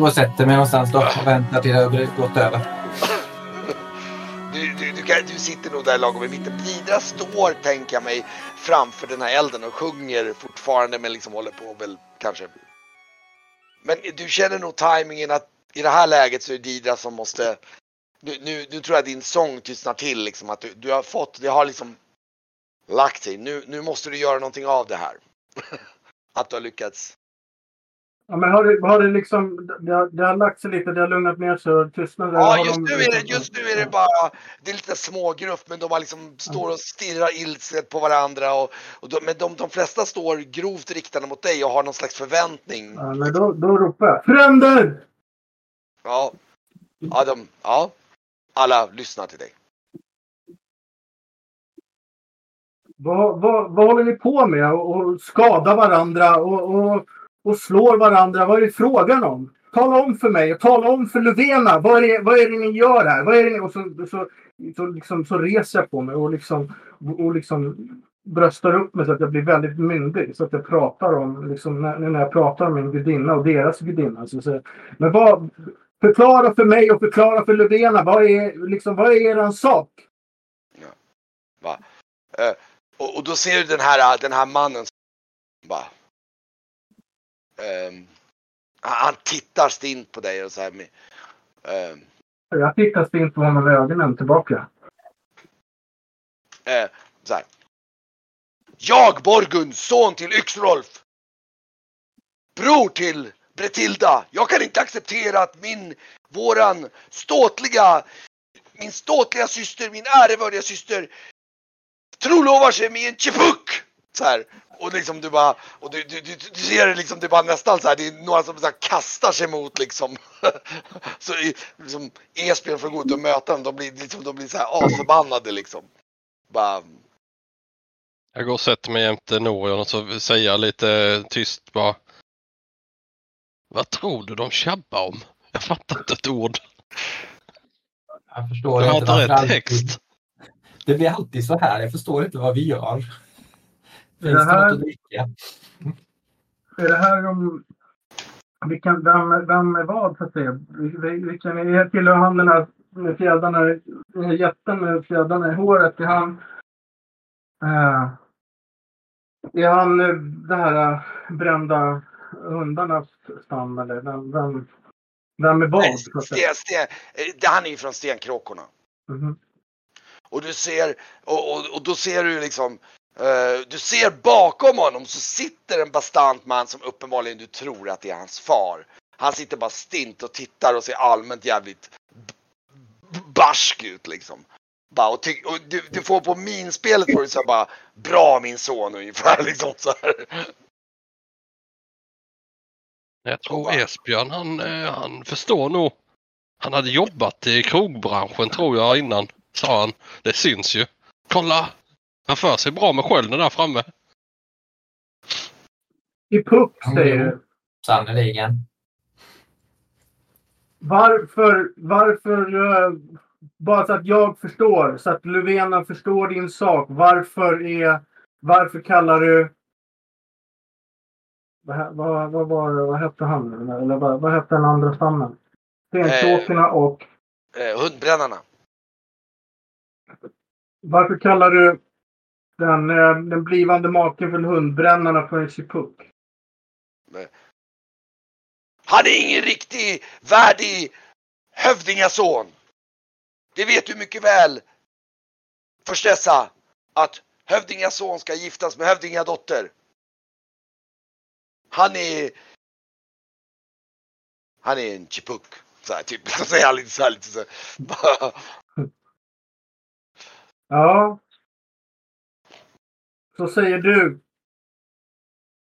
Jag går och sätter mig någonstans då och väntar till det har gått över. Du, du, du, kan, du sitter nog där lagom i mitten. Didra står, tänker jag mig, framför den här elden och sjunger fortfarande men liksom håller på väl kanske. Men du känner nog tajmingen att i det här läget så är det Didra som måste nu, nu, nu tror jag din sång tystnar till liksom att du, du har fått, det har liksom lagt sig. Nu, nu måste du göra någonting av det här. att du har lyckats. Ja, men har det, har det liksom, det har, det har lagt sig lite, det har lugnat ner sig och tystnat? Ja, Har just de nu, är det, liksom- just nu är det bara, det är lite smågrupp men de bara liksom står och stirrar ilsket på varandra och, och de, men de, de flesta står grovt riktade mot dig och har någon slags förväntning. Ja, men då, då ropar jag Fränder! Ja, ja, de, ja. alla lyssnar till dig. Vad, vad, vad håller ni på med? Och, och skadar varandra och, och, och slår varandra? Vad är det frågan om? Tala om för mig och tala om för Lovena. Vad är det, vad är det ni gör här? Vad är det ni? Och så, så, så, liksom, så reser jag på mig och liksom, och liksom bröstar upp mig så att jag blir väldigt myndig. Så att jag pratar om, liksom, när, när jag pratar om min gudinna och deras gudinna. Så, så, men vad, förklara för mig och förklara för Lovena. Vad är, liksom, vad är er sak? Ja. Va? Eh, och, och då ser du den här, den här mannen som bara ehm, han tittar stint på dig och så här med, ehm, Jag tittar stint på honom i ögonen tillbaka. eh, så här. Jag Borgun, son till Yxrolf. Bror till Bretilda. Jag kan inte acceptera att min, våran ståtliga, min ståtliga syster, min ärevördiga syster trolovar sig med en chipuk! Så här. Och liksom du bara, och du, du, du, du ser det liksom, det är bara nästan så här, det är några som så här kastar sig mot liksom. så liksom Esbjörn får gå ut och möta dem, de blir liksom, de blir så här asförbannade liksom. Bara, Jag går och sätter mig jämte Norion och så säger jag lite tyst bara. Vad tror du de tjabbar om? Jag fattar inte ett ord. Jag förstår Jag har inte inte varför rätt alltid- text. Det blir alltid så här. Jag förstår inte vad vi gör. Finns Det det här- något att dricka? Är det här om... Vilken, vem, vem är vad så att säga? Vil- Vilken är, tillhör han den här med fjädrarna, den här jätten med fjädrarna i håret? Är han... Eh, är han eh, det här eh, brända hundarnas stam eller vem, vem, vem är vad? säga? sten, sten, det- han är ju från Stenkråkorna. Mhm. Och du ser, och, och, och då ser du liksom, eh, du ser bakom honom så sitter en bastant man som uppenbarligen du tror att det är hans far. Han sitter bara stint och tittar och ser allmänt jävligt barsk ut liksom. Bara, och, och du, du får på minspelet får du så bara, bra min son ungefär liksom så här. Jag tror Esbjörn han, eh, han förstår nog. Han hade jobbat i krogbranschen tror jag innan, sa han. Det syns ju. Kolla! Han för sig bra med skölden där framme. I puck säger du. Sannerligen. Varför, varför, eh, bara så att jag förstår, så att Löfvena förstår din sak. Varför är, varför kallar du, vad, vad, vad var det, vad hette han? Eller vad, vad hette den andra stammen? Stenkråkorna och, Eh, hundbrännarna. varför kallar du den, eh, den blivande maken för hundbrännarna för en chipuk? Han är ingen riktig värdig hövdingason. Det vet du mycket väl. Förstessa att hövdingason ska giftas med hövdingadotter. Han är... Han är en chipuk. Så här, typ. Så säger han lite så här, lite så här. Ja. Så säger du.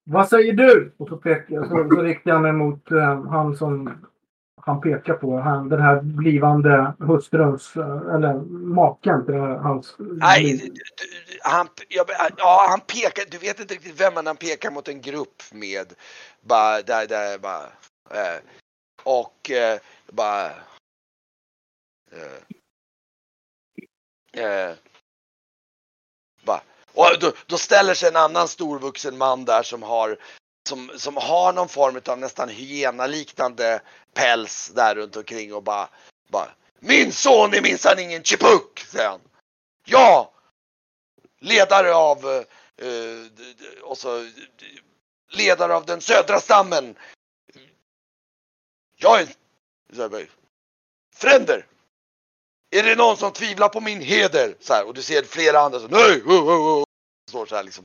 Vad säger du? Och så, pekar, så, så riktar jag mig mot eh, han som han pekar på. Han, den här blivande hustruns, eh, eller maken till hans... Nej, han, ja, han pekar, du vet inte riktigt vem men han pekar mot en grupp med bara, där, där, bara, eh, och eh, bara eh, eh, och då, då ställer sig en annan storvuxen man där som har som, som har någon form av nästan hyenaliknande päls där runt omkring och bara, bara Min son är minsann ingen chipuk, säger han. Ja! Ledare av eh, eh, och så ledare av den södra stammen. Jag är Fränder! Är det någon som tvivlar på min heder? Så här, och du ser flera andra som nej! Oh, oh, oh. Står så här liksom.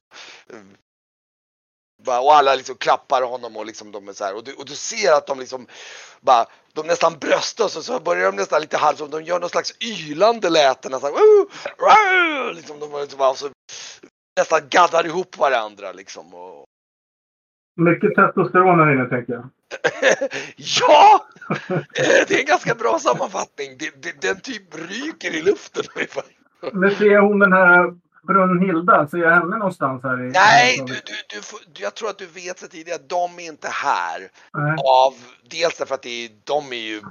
Och alla liksom klappar honom och liksom de är så här. Och du, och du ser att de liksom bara, de nästan bröstas och så börjar de nästan lite halvt, som de gör någon slags ylande läten. Nästan, "Woo! Woo!" liksom, de liksom, bara, så, nästan gaddar ihop varandra liksom. Och, mycket testosteron här inne tänker jag. ja! Det är en ganska bra sammanfattning. Det, det, den typ ryker i luften ungefär. Men ser hon den här Brunhilda? Ser jag henne någonstans här? I, Nej, du, du, du, jag tror att du vet så tidigare att de är inte här. Nej. Av, dels därför att det är, de är ju,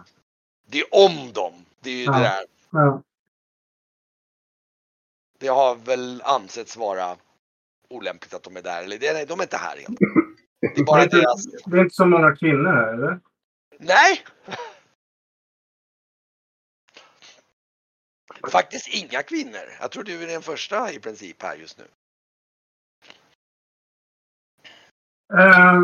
det är om dem. Det är ju Ja. det där. Ja. Det har väl ansetts vara olämpligt att de är där. Eller nej, de är inte här helt. Det är bara det, är inte, det är inte så många kvinnor här, eller? Nej! Faktiskt inga kvinnor. Jag tror du är den första i princip här just nu. Eh,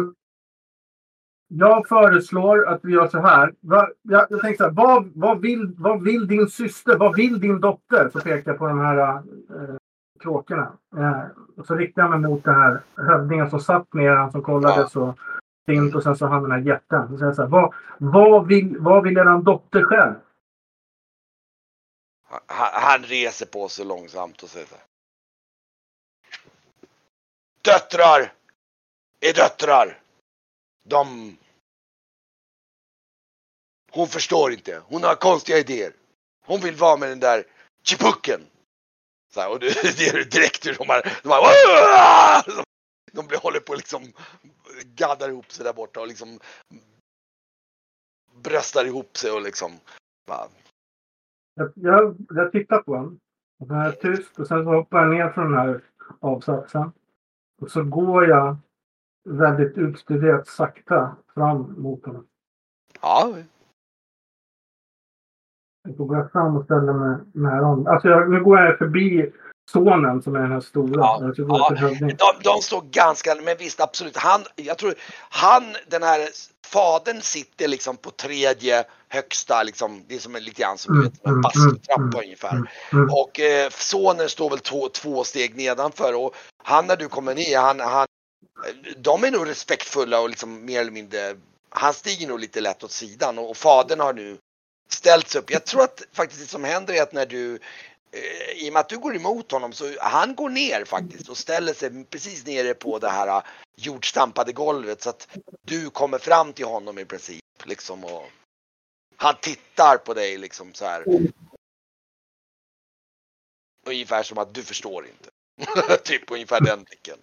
jag föreslår att vi gör så här. Va, jag, jag tänker så här. Vad, vad, vill, vad vill din syster? Vad vill din dotter? Så pekar jag på de här eh, kråkorna. Eh, så riktar jag mig mot den här hövdingen som satt med han som kollade Ja. så stint och sen så han den här jätten. Så jag så här, vad, vad, vill, vad vill eran dotter själv? Han, han reser på sig långsamt och säger så här. Döttrar! Är döttrar! De... Hon förstår inte. Hon har konstiga idéer. Hon vill vara med den där chipucken. Så här, och det, det är direkt hur de bara... De, "Åh!" de blir, håller på liksom gaddar ihop sig där borta och liksom bröstar ihop sig och liksom bara, Jag, jag, jag tittar på honom. Och så är tyst och sen så hoppar jag ner från den här avsatsen. Och så går jag väldigt utstuderat sakta fram mot honom. ja, Jag går jag fram och ställer mig nära honom. Alltså jag, nu går jag förbi sonen som är den här stora. Ja, ja. De, de står ganska, men visst absolut. Han, jag tror, han, den här fadern sitter liksom på tredje högsta, liksom, det är som lite grann som Mm, en mm, bastutrappa mm, ungefär. mm, mm. Och eh, sonen står väl två, två steg nedanför och han när du kommer ner, han, han, de är nog respektfulla och liksom mer eller mindre, han stiger nog lite lätt åt sidan och, och fadern har nu ställts upp. Jag tror att faktiskt det som händer är att när du eh, i och med att du går emot honom så han går ner faktiskt och ställer sig precis nere på det här eh, jordstampade golvet så att du kommer fram till honom i princip liksom och han tittar på dig liksom så här. Ungefär som att du förstår inte. typ ungefär den blicken.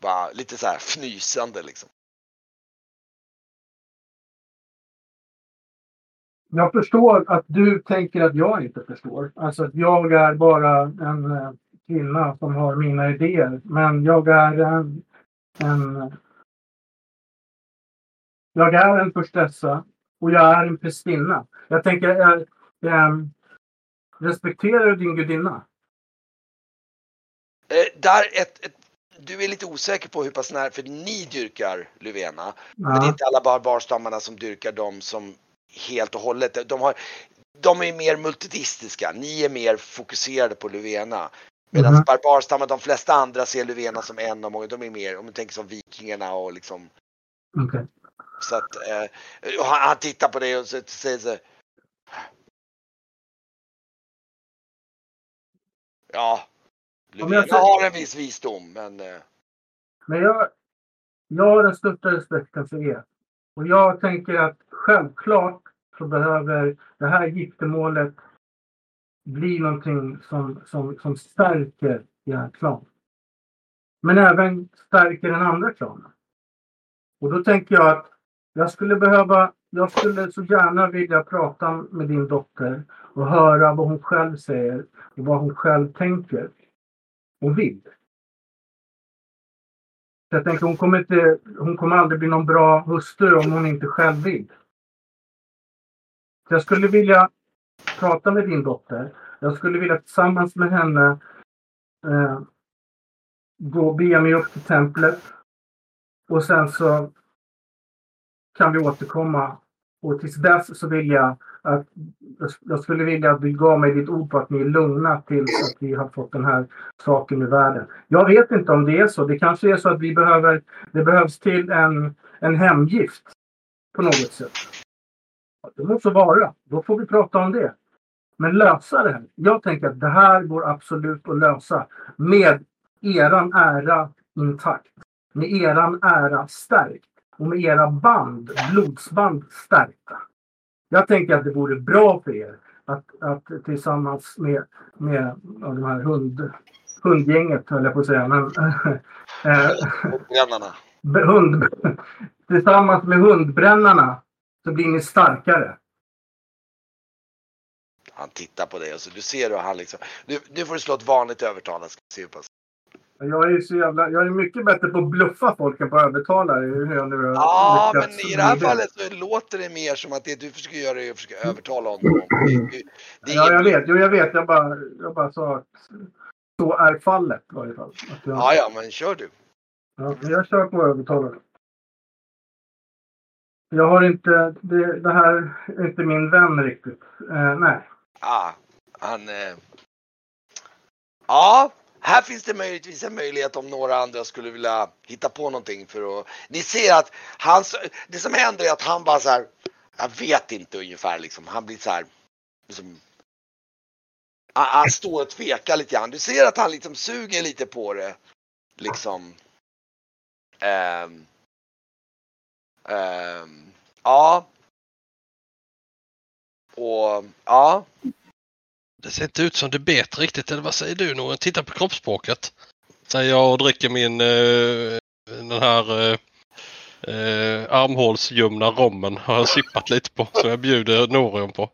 Bara lite så här fnysande liksom. Jag förstår att du tänker att jag inte förstår. Alltså att jag är bara en eh, kvinna som har mina idéer. Men jag är en... en jag är en förstessa och jag är en prästinna. Jag tänker, jag, jag, respekterar du din gudinna? Eh, där ett, ett, du är lite osäker på hur pass nära, för ni dyrkar Luvena. Men det är Ja. inte alla barbarstammarna som dyrkar dem som helt och hållet. De, har, de är mer multidistiska. Ni är mer fokuserade på Luvena. Medan Mhm. barbarstammarna, de flesta andra ser Luvena som en av många. De är mer, om du tänker som vikingarna och liksom. Okej. Så att, eh, och han, han tittar på dig och så, säger så Ja, Luvena säger- har en viss visdom men eh, Men jag, jag har den största respekten för er. Och jag tänker att självklart så behöver det här giftermålet bli någonting som, som, som stärker er klan. Men även stärker den andra klanen. Och då tänker jag att jag skulle behöva, jag skulle så gärna vilja prata med din dotter och höra vad hon själv säger och vad hon själv tänker och vill. Så jag tänker hon kommer, inte, hon kommer aldrig bli någon bra hustru om hon inte själv vill. Så jag skulle vilja prata med din dotter. Jag skulle vilja tillsammans med henne eh, gå och bege mig upp till templet. Och sen så kan vi återkomma. Och tills dess så vill jag att jag skulle vilja att du gav mig ditt ord på att ni är lugna tills att vi har fått den här saken i världen. Jag vet inte om det är så. Det kanske är så att vi behöver, det behövs till en, en hemgift på något sätt. Det måste vara. Då får vi prata om det. Men lösa det här. Jag tänker att det här går absolut att lösa med eran ära intakt. Med eran ära stärkt. Och med era band, blodsband stärkta. Jag tänker att det vore bra för er att, att tillsammans med, med de här hund, hundgänget, höll jag på att säga. Men, äh, Hundbrännarna. hund, tillsammans med hundbrännarna så blir ni starkare. Han tittar på dig och så du ser hur han liksom. Nu, nu får du slå ett vanligt övertalande. Ska se hur pass. Jag är, så jävla, jag är mycket bättre på att bluffa folk än på att övertala. Hur jag nu Ja, men i det här fallet så låter det mer som att det du försöker göra är att försöka övertala honom. Det, det, det Ja, jag vet. Jo, jag vet. Jag bara, jag bara sa att så är fallet i varje fall. Att jag, Ja, ja, men kör du. ja, jag kör på övertalare. Jag har inte, det, det här är inte min vän riktigt. Eh, nej. Ja, han... Eh... Ja, här finns det möjligtvis en möjlighet om några andra skulle vilja hitta på någonting för att... Ni ser att hans... Det som händer är att han bara så här... Jag vet inte ungefär liksom. Han blir så här... Liksom, han, han står och tvekar lite grann. Du ser att han liksom suger lite på det. Liksom. Um, Ehm. ja. Och ja. Det ser inte ut som det bet riktigt, eller vad säger du Noren? Titta på kroppsspråket. Säger jag och dricker min eh, den här eh, eh, armhålsljumna rommen. Har jag sippat lite på. Som jag bjuder Norion på.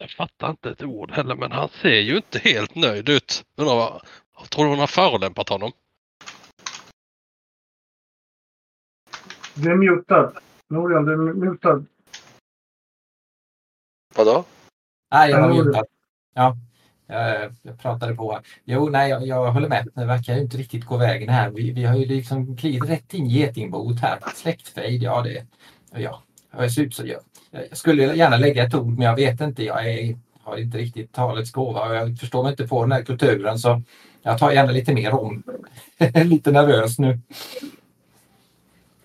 Jag fattar inte ett ord heller men han ser ju inte helt nöjd ut. Undrar vad, tror du hon har förolämpat honom? Du är mutad. Norian, du är mutad. Vadå? Nej, jag det- mutad. Ja, jag, pratade på. Jo, nej, jag, jag håller med. Det verkar ju inte riktigt gå vägen här. Vi, vi har ju liksom klivit rätt in i getingbot här. Släktfejd, ja det... Ja, jag ser ut så jag, jag skulle gärna lägga ett ord, men jag vet inte. Jag är, har inte riktigt talets gåva och jag förstår mig inte på den här kulturen så jag tar gärna lite mer om. lite nervös nu.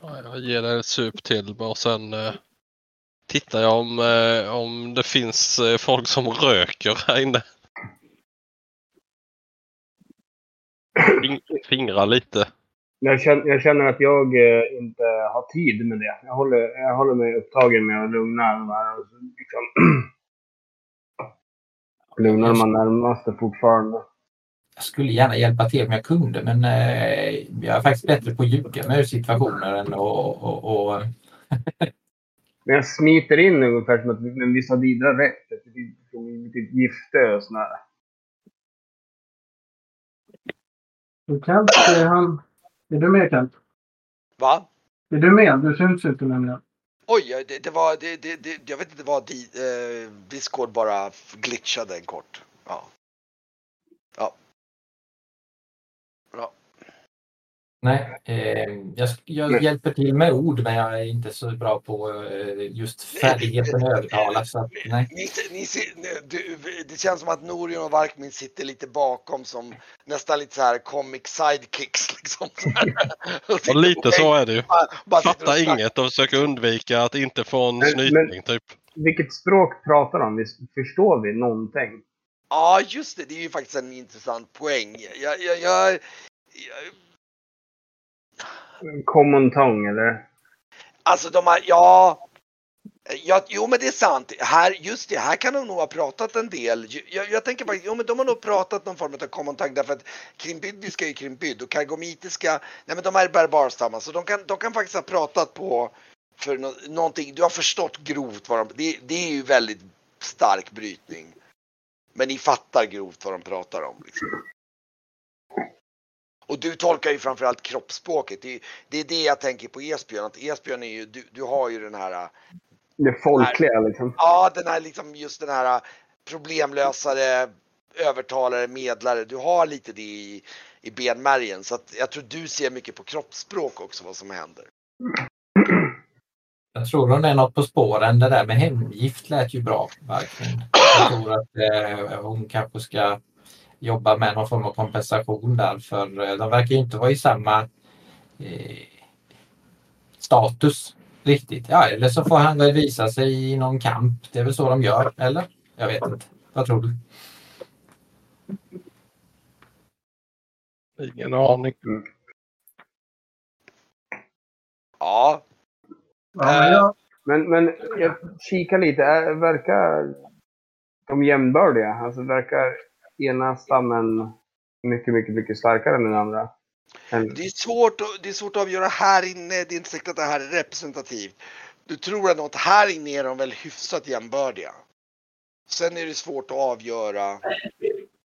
Ja, Jag ger dig ett sup till och sen eh, tittar jag om, eh, om det finns eh, folk som röker här inne. Fing, fingrar lite. Jag känner, jag känner att jag eh, inte har tid med det. Jag håller, jag håller mig upptagen med att lugna de här. Liksom. Lugnar man närmaste fortfarande. Jag skulle gärna hjälpa till om jag kunde men eh, jag är faktiskt bättre på att ljuga med situationer än att och, och, och, Men jag smiter in ungefär som att men visst har Didra rätt. Att Det lite gifte och sådär. Kent, är han... Är du med Kent? Va? Är du med? Du syns inte nämligen. Oj, det, det var, det, det, det, jag vet inte vad di, eh, Discord bara glitchade en kort. Ja. Nej, eh, jag, jag Nej. hjälper till med ord men jag är inte så bra på eh, just färdigheten att övertala. Så att, nej. Ni, ni du, det känns som att Norion och Varkmin sitter lite bakom som nästan lite så här comic sidekicks liksom. Så här. Och lite så är det ju. Och Fattar inget och försöker undvika att inte få en snyting typ. Vilket språk pratar de? Förstår vi någonting? Ja, just det. Det är ju faktiskt en intressant poäng. Jag, jag, jag, jag, Common tongue eller? Alltså de har, ja. Ja, jo men det är sant. Här, just det, här kan de nog ha pratat en del. Jag, jag tänker faktiskt, jo men de har nog pratat någon form av kontakt därför att krimbyddiska är ju krimbyd och kargomitiska, nej men de är barbarstammar så de kan, de kan faktiskt ha pratat på för no, någonting, du har förstått grovt vad de, det, det är ju väldigt stark brytning. Men ni fattar grovt vad de pratar om. Liksom. Och du tolkar ju framförallt kroppsspråket. Det är, det är det jag tänker på Esbjörn. Att Esbjörn är ju, du, du har ju den här, Det folkliga liksom. ja den här liksom just den här problemlösare, övertalare, medlare. Du har lite det i, i benmärgen. Så att jag tror du ser mycket på kroppsspråk också vad som händer. Jag tror hon är något på spåren. Det där med hemgift lät ju bra. Verkligen. Jag tror att eh, hon kanske ska jobba med någon form av kompensation där för eh, de verkar ju inte vara i samma eh, status riktigt. Ja, eller så får han väl visa sig i någon kamp. Det är väl så de gör, eller? Jag vet inte. Vad tror du? Ingen aning. Ja, Ja, men jag, Men, men jag kikar lite. Verkar de jämnbördiga? Alltså verkar ena stammen mycket, mycket, mycket starkare än den andra? Än, det är, svårt, att- det är svårt att avgöra här inne. Det är inte säkert att det här är representativt. Du tror ändå att här inne är de väl hyfsat jämbördiga. Sen är det svårt att avgöra.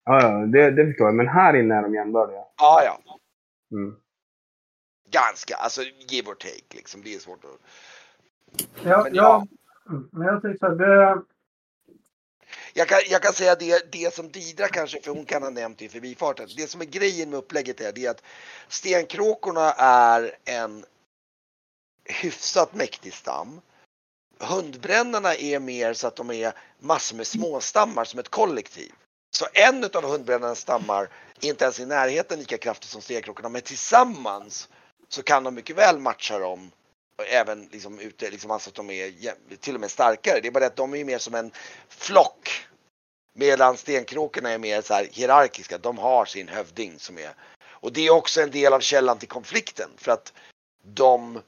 ja, ja, det, det förstår jag. Men här inne är de jämnbördiga. Ja, ja. Mm. Ganska, alltså give or take liksom. Det är svårt att... jag, Men jag, mm, men jag tycker så här, det, jag kan, jag kan säga det, det som Didra kanske, för hon kan ha nämnt det i förbifarten. Det som är grejen med upplägget är det att stenkråkorna är en hyfsat mäktig stam. Hundbrännarna är mer så att de är massor med småstammar som ett kollektiv. Så en av hundbrännarnas stammar är inte ens i närheten lika kraftig som stenkråkorna men tillsammans så kan de mycket väl matcha dem. Och även liksom ute, liksom alltså att de är till och med starkare. Det är bara det att de är mer som en flock. Medan stenkråkorna är mer så här hierarkiska. De har sin hövding som är. Och det är också en del av källan till konflikten. För att de,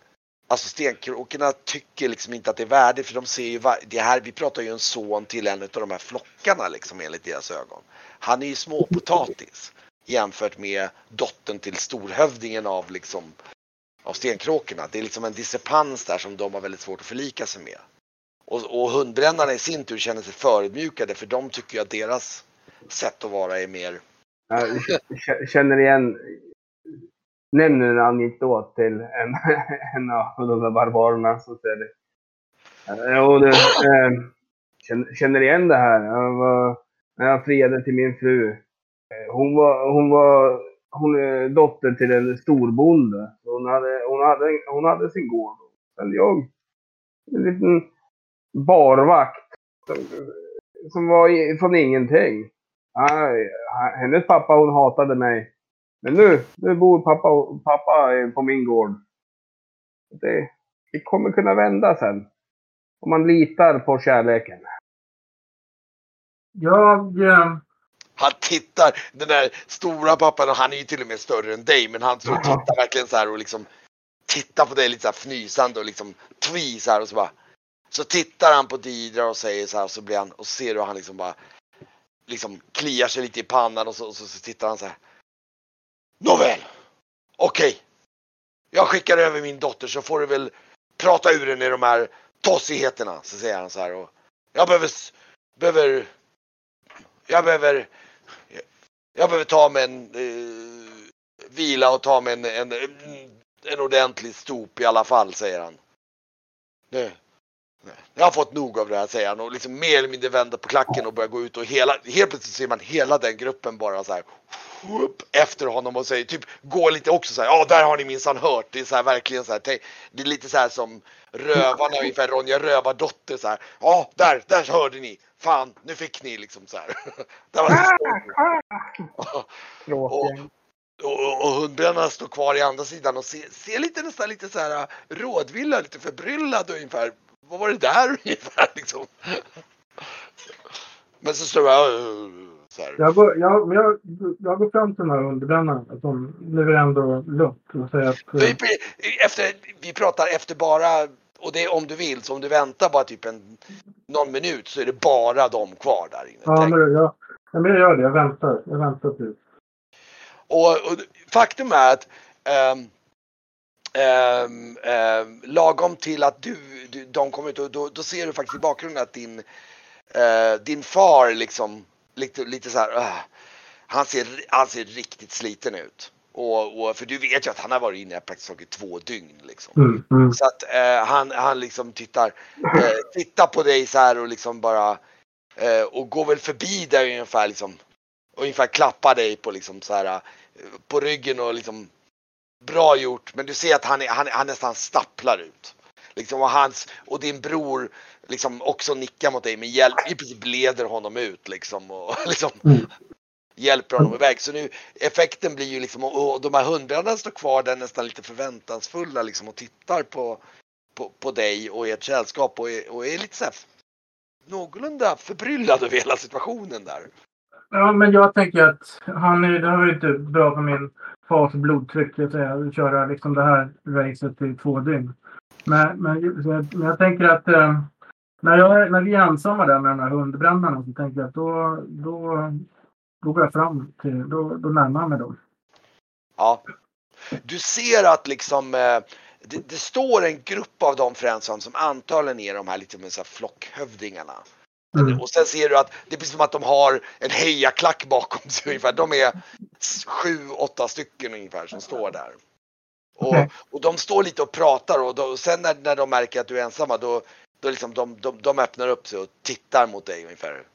alltså stenkråkorna tycker liksom inte att det är värdigt. För de ser ju, det här, vi pratar ju en son till en av de här flockarna liksom enligt deras ögon. Han är ju småpotatis. Jämfört med dottern till storhövdingen av liksom av stenkråkorna. Det är liksom en diskrepans där som de har väldigt svårt att förlika sig med. Och, och hundbrännarna i sin tur känner sig förödmjukade för de tycker ju att deras sätt att vara är mer... Jag känner igen... Nämner en anekdot till en, en av de där barbarerna som säger det. Jo, du, eh, känner- igen det här. Jag var, när jag friade till min fru. Eh, hon var, hon var hon är dotter till en storbonde. Hon hade, hon hade, hon hade sin gård. Men jag, en liten barvakt. Som, som var från ingenting. Hennes pappa hon hatade mig. Men nu, nu bor pappa, pappa på min gård. Det, det kommer kunna vända sen. Om man litar på kärleken. jag, eh, Han tittar, den där stora pappan, och han är ju till och med större än dig, men han tittar verkligen så här och liksom tittar på dig lite så här fnysande och liksom tvi så här och så bara. Så tittar han på Didra och säger så här och så blir han, och ser du han liksom bara liksom kliar sig lite i pannan och så, och så, så tittar han så här. Nåväl, okej. Jag skickar över min dotter så får du väl prata ur henne i de här tossigheterna, så säger han så här och jag behöver, behöver jag behöver jag behöver ta mig en eh, vila och ta mig en, en, en ordentlig stop i alla fall, säger han. Nu, jag har fått nog av det här, säger han och liksom mer eller mindre vänder på klacken och börjar gå ut och hela, helt plötsligt ser man hela den gruppen bara så här whoop, efter honom och säger typ går lite också så här. Ja, där har ni minsann hört. Det är så här verkligen så här. Det är lite så här som rövarna ungefär. Ronja Rövardotter så här. Ja, där, där hörde ni. Fan, nu fick ni liksom så här. Där var det och, och, och hundbrännarna står kvar i andra sidan och ser, ser lite nästan lite så här rådvilla, lite förbryllad ungefär. Vad var det där ungefär liksom? Men så står jag uh, så här. jag, går, jag, jag, jag går fram till de här underbrännarna. Att de, nu är ändå lugnt. Och säger att, eh, Vi, efter, vi pratar efter bara, och det är om du vill, så om du väntar bara typ en, någon minut så är det bara de kvar där inne. ja, Tänk- men jag, ja, men jag gör det. Jag väntar. Jag väntar tills. Och, och faktum är att ehm, ehm, lagom till att du, du de kommer ut, och då, då ser du faktiskt i bakgrunden att din, eh, din far liksom lite, lite så här, ah, han, ser, han ser riktigt sliten ut. Och, och, för du vet ju att han har varit inne praktiskt taget två dygn liksom. Mm, mm. Så att eh, han, han liksom tittar, eh, tittar på dig så här och liksom bara och går väl förbi dig ungefär liksom. Ungefär klappar dig på liksom så här på ryggen och liksom bra gjort. Men du ser att han, är, han, han nästan stapplar ut. Liksom och hans och din bror liksom också nickar mot dig men hjälp, i princip leder honom ut liksom och liksom Mm. hjälper honom iväg. Så nu effekten blir ju liksom och, de här hundarna står kvar där nästan lite förväntansfulla liksom och tittar på, på, på dig och ert sällskap och och är lite så här någorlunda förbryllad över hela situationen där. Ja, men jag tänker att han är, det här är inte typ bra för min fars blodtryck att säga, att köra liksom det här racet i två dygn. Men, men, så jag, men jag tänker att eh, när, jag, när vi är ensamma där med de här hundbrännarna så tänker jag att då, då, då går jag fram till, då, då närmar jag mig dem. Ja. Du ser att liksom eh, det, det står en grupp av de Frensson som antagligen är de här lite med så här flockhövdingarna. Mm. Och sen ser du att det är precis som att de har en hejaklack bakom sig ungefär. De är sju, åtta stycken ungefär som står där. Och, och de står lite och pratar och, då, och sen när, när de märker att du är ensamma då, då liksom de, de, de öppnar upp sig och tittar mot dig ungefär.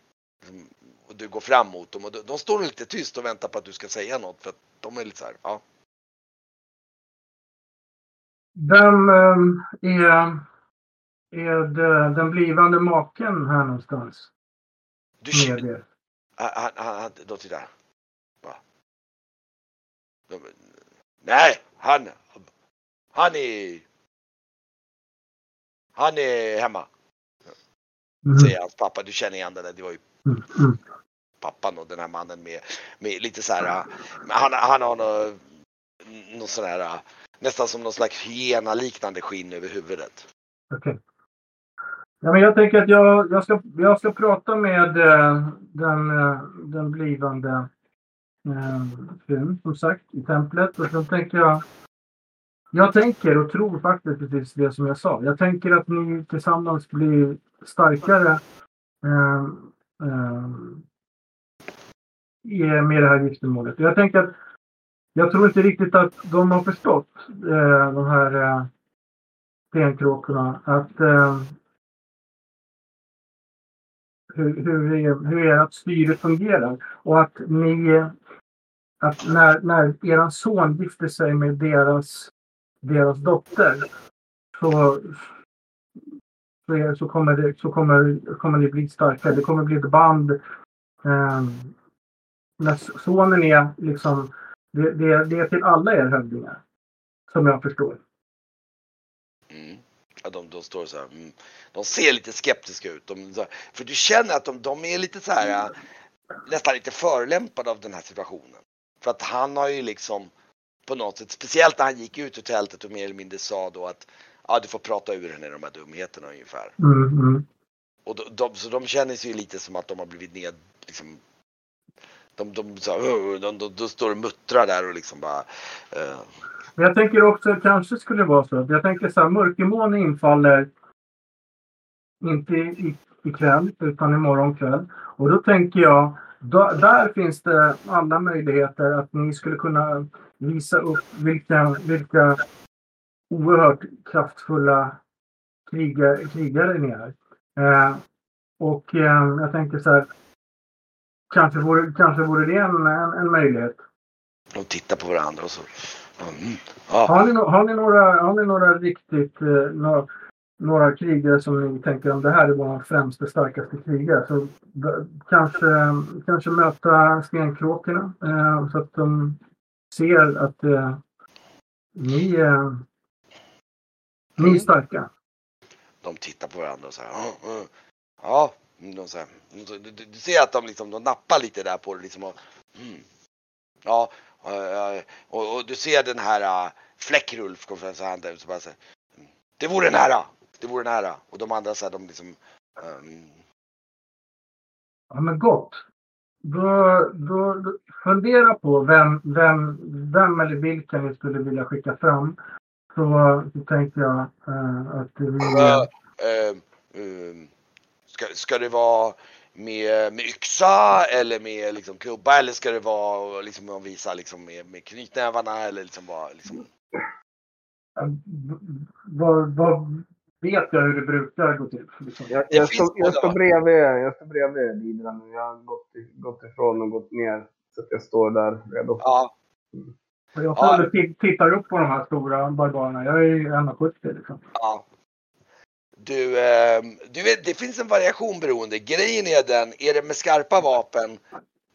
Och du går fram mot dem och de, de står lite tyst och väntar på att du ska säga något för att de är lite så här, ja. Vem eh, är, är det, den blivande maken här någonstans? Du Med er? han, han, han, de tittar. Va? De, nej, han, han är, han är hemma, Mhm. säger hans pappa. Du känner igen den där, det var ju Mm. Mm. pappan och den här mannen med, med lite så här, äh, han, han har något, något sån här, äh, nästan som någon slags hyena-liknande skinn över huvudet. Okej. Ja, men jag tänker att jag, jag, ska, jag ska prata med eh, den, eh, den blivande eh, frun, som sagt, i templet. Och sen tänker jag... Jag tänker och tror faktiskt precis det som jag sa. Jag tänker att ni tillsammans blir starkare eh, eh, med det här giftermålet. Jag tänker att jag tror inte riktigt att de har förstått eh, de här eh, stenkråkorna att eh, hur, hur, er- hur ert styre fungerar och att ni att när, när er son gifter sig med deras, deras dotter så, så, så, kommer, det, så kommer, kommer ni bli starkare. Det kommer bli ett band. Eh, när sonen är liksom det, det, det är till alla er hövdingar. Som jag förstår. De, de står så här, mm. de ser lite skeptiska ut. De, för du känner att de, de är lite så här, äh, nästan lite förolämpade av den här situationen. För att han har ju liksom på något sätt, speciellt när han gick ut ur tältet och mer eller mindre sa då att ja, du får prata ur henne de här dumheterna ungefär. Mm, mm. Och de, de, så de känner sig ju lite som att de har blivit ned, liksom, de, de, så här, de, de, de står och muttrar där och liksom bara eh, men jag tänker också att det kanske skulle vara så jag tänker så här, mörkermåne infaller inte i, ikväll utan imorgon kväll. Och då tänker jag, då, där finns det alla möjligheter att ni skulle kunna visa upp vilka, vilka oerhört kraftfulla krigare, krigare ni är. Eh, och eh, jag tänker så här, kanske vore, kanske vore det en, en, en möjlighet. de tittar på varandra och så mm, ja, Har ni, har ni, några, har ni några riktigt, eh, några, några krigare som ni tänker om det här är vår främsta, starkaste krigare? Så kanske, kanske möta stenkråkorna eh, så att de ser att eh, ni, eh, ni är starka. de tittar på varandra och så här, "Ja, ja." ja, de så här, du, du, ser att de liksom, de nappar lite där på det liksom och, mm, ja, och, och du ser den här uh, Fläckrulf kommer fram så han där och så bara så här, "Mm, det vore nära, det vore nära! Och de andra så här, de liksom, ehm, Ja, men gott. Då, då, fundera på vem, vem, vem eller vilka ni skulle vilja skicka fram. Så, så tänkte jag eh, att vi... ehm, ehm, ska, ska det vara med, med yxa eller med liksom klubba eller ska det vara liksom att visa liksom med, med knytnävarna eller liksom bara liksom? Vad, vad vet jag hur det brukar gå till? Liksom. Jag, jag, står, jag, bredvid, jag står bredvid Lidra nu. Jag har gått, gått ifrån och gått ner. Så att jag står där redo. Ja, Och Jag Ja. ja. tittar upp på de här stora barbarerna. Jag är ju 1,70 liksom. ja. Du, ehm, du vet, det finns en variation beroende. Grejen är den, är det med skarpa vapen,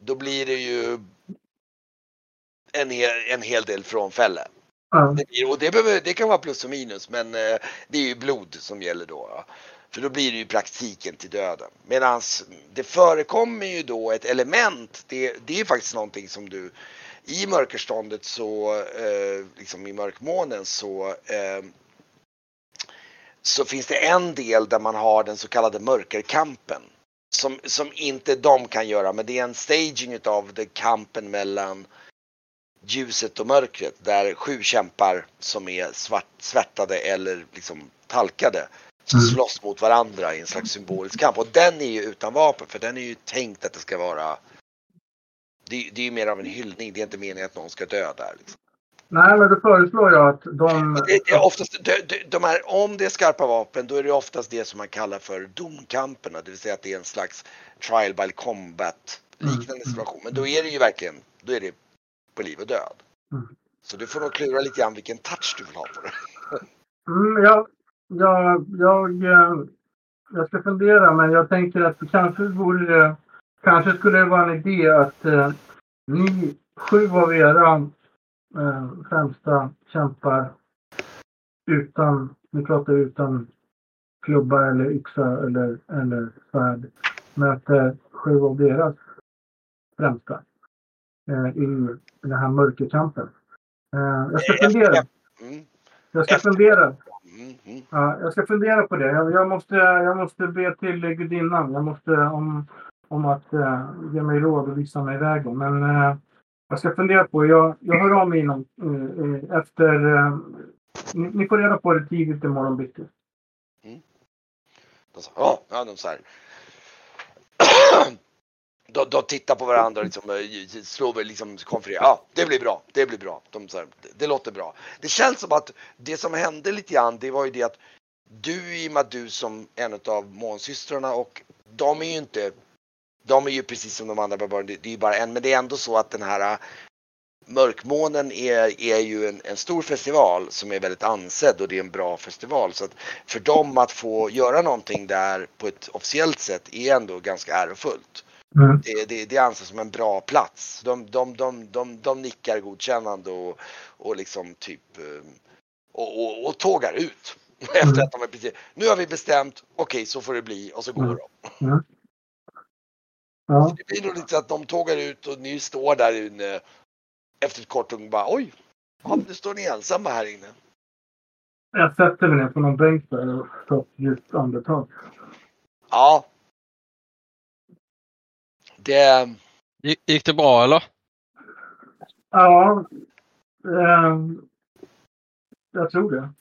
då blir det ju en hel, en hel del frånfälle. Ja. Det, blir, och det, behöver, det kan vara plus och minus, men eh, det är ju blod som gäller då. Ja. För då blir det ju praktiken till döden. Medan det förekommer ju då ett element, det, det är faktiskt någonting som du i mörkerståndet så, eh, liksom i mörkmånen så eh, så finns det en del där man har den så kallade mörkerkampen. Som, som inte de kan göra, men det är en staging utav det kampen mellan ljuset och mörkret där sju kämpar som är svart, svärtade eller liksom talkade Mm. slåss mot varandra i en slags symbolisk kamp. Och den är ju utan vapen för den är ju tänkt att det ska vara det, det är ju mer av en hyllning, det är inte meningen att någon ska dö där. Liksom. Nej, men då föreslår jag att de... Det, är oftast, de, de, de här, om det är skarpa vapen då är det oftast det som man kallar för domkamperna, det vill säga att det är en slags trial by combat liknande Mm. situation. Men då är det ju verkligen, då är det på liv och död. Mm. Så du får nog klura lite grann vilken touch du vill ha på det. Mm, jag, jag, jag, eh, jag ska fundera, men jag tänker att det kanske vore. Kanske skulle det vara en idé att eh, ni, sju av era eh, främsta kämpar utan, ni pratar utan klubba eller yxa eller, eller svärd, möter sju av deras främsta eh, i den här mörkerkampen. Eh, jag ska fundera. Mm, Jag ska fundera. mm, mm. Ja, jag ska fundera på det. Jag, jag, måste, jag måste be till gudinnan. Jag måste om, om att uh, ge mig råd och visa mig vägen. Men eh, jag ska fundera på Jag, jag hör av mig inom, eh, eh efter... eh, ni, ni får reda på det tidigt imorgon bitti. Mm. De sa, ja, ja, de så här. De, de tittar på varandra och liksom, eh, slår väl liksom konfererar. Ja, det blir bra. Det blir bra. De så här, det, det låter bra. Det känns som att det som hände lite grann, det var ju det att du i och med att du som en av månsystrarna och de är ju inte, de är ju precis som de andra barbarerna, det, det är ju bara en, men det är ändå så att den här äh, Mörkmånen är, är ju en, en stor festival som är väldigt ansedd och det är en bra festival. Så att för dem att få göra någonting där på ett officiellt sätt är ändå ganska ärofullt. Mm. Det, det, det anses som en bra plats. De, de, de, de, de nickar godkännande och, och liksom typ eh, och, och, och tågar ut. Efter att de är precis, nu har vi bestämt, okej så får det bli och så går Mm. de. Ja, Det blir nog lite så att de tågar ut och ni står där inne efter ett kort tag och bara oj, ja, nu står ni ensamma här inne. jag sätter mig ner på någon bänk där och tar ett djupt andetag. Ja. Det, Gick, det bra eller? Ja, ehm, jag tror det.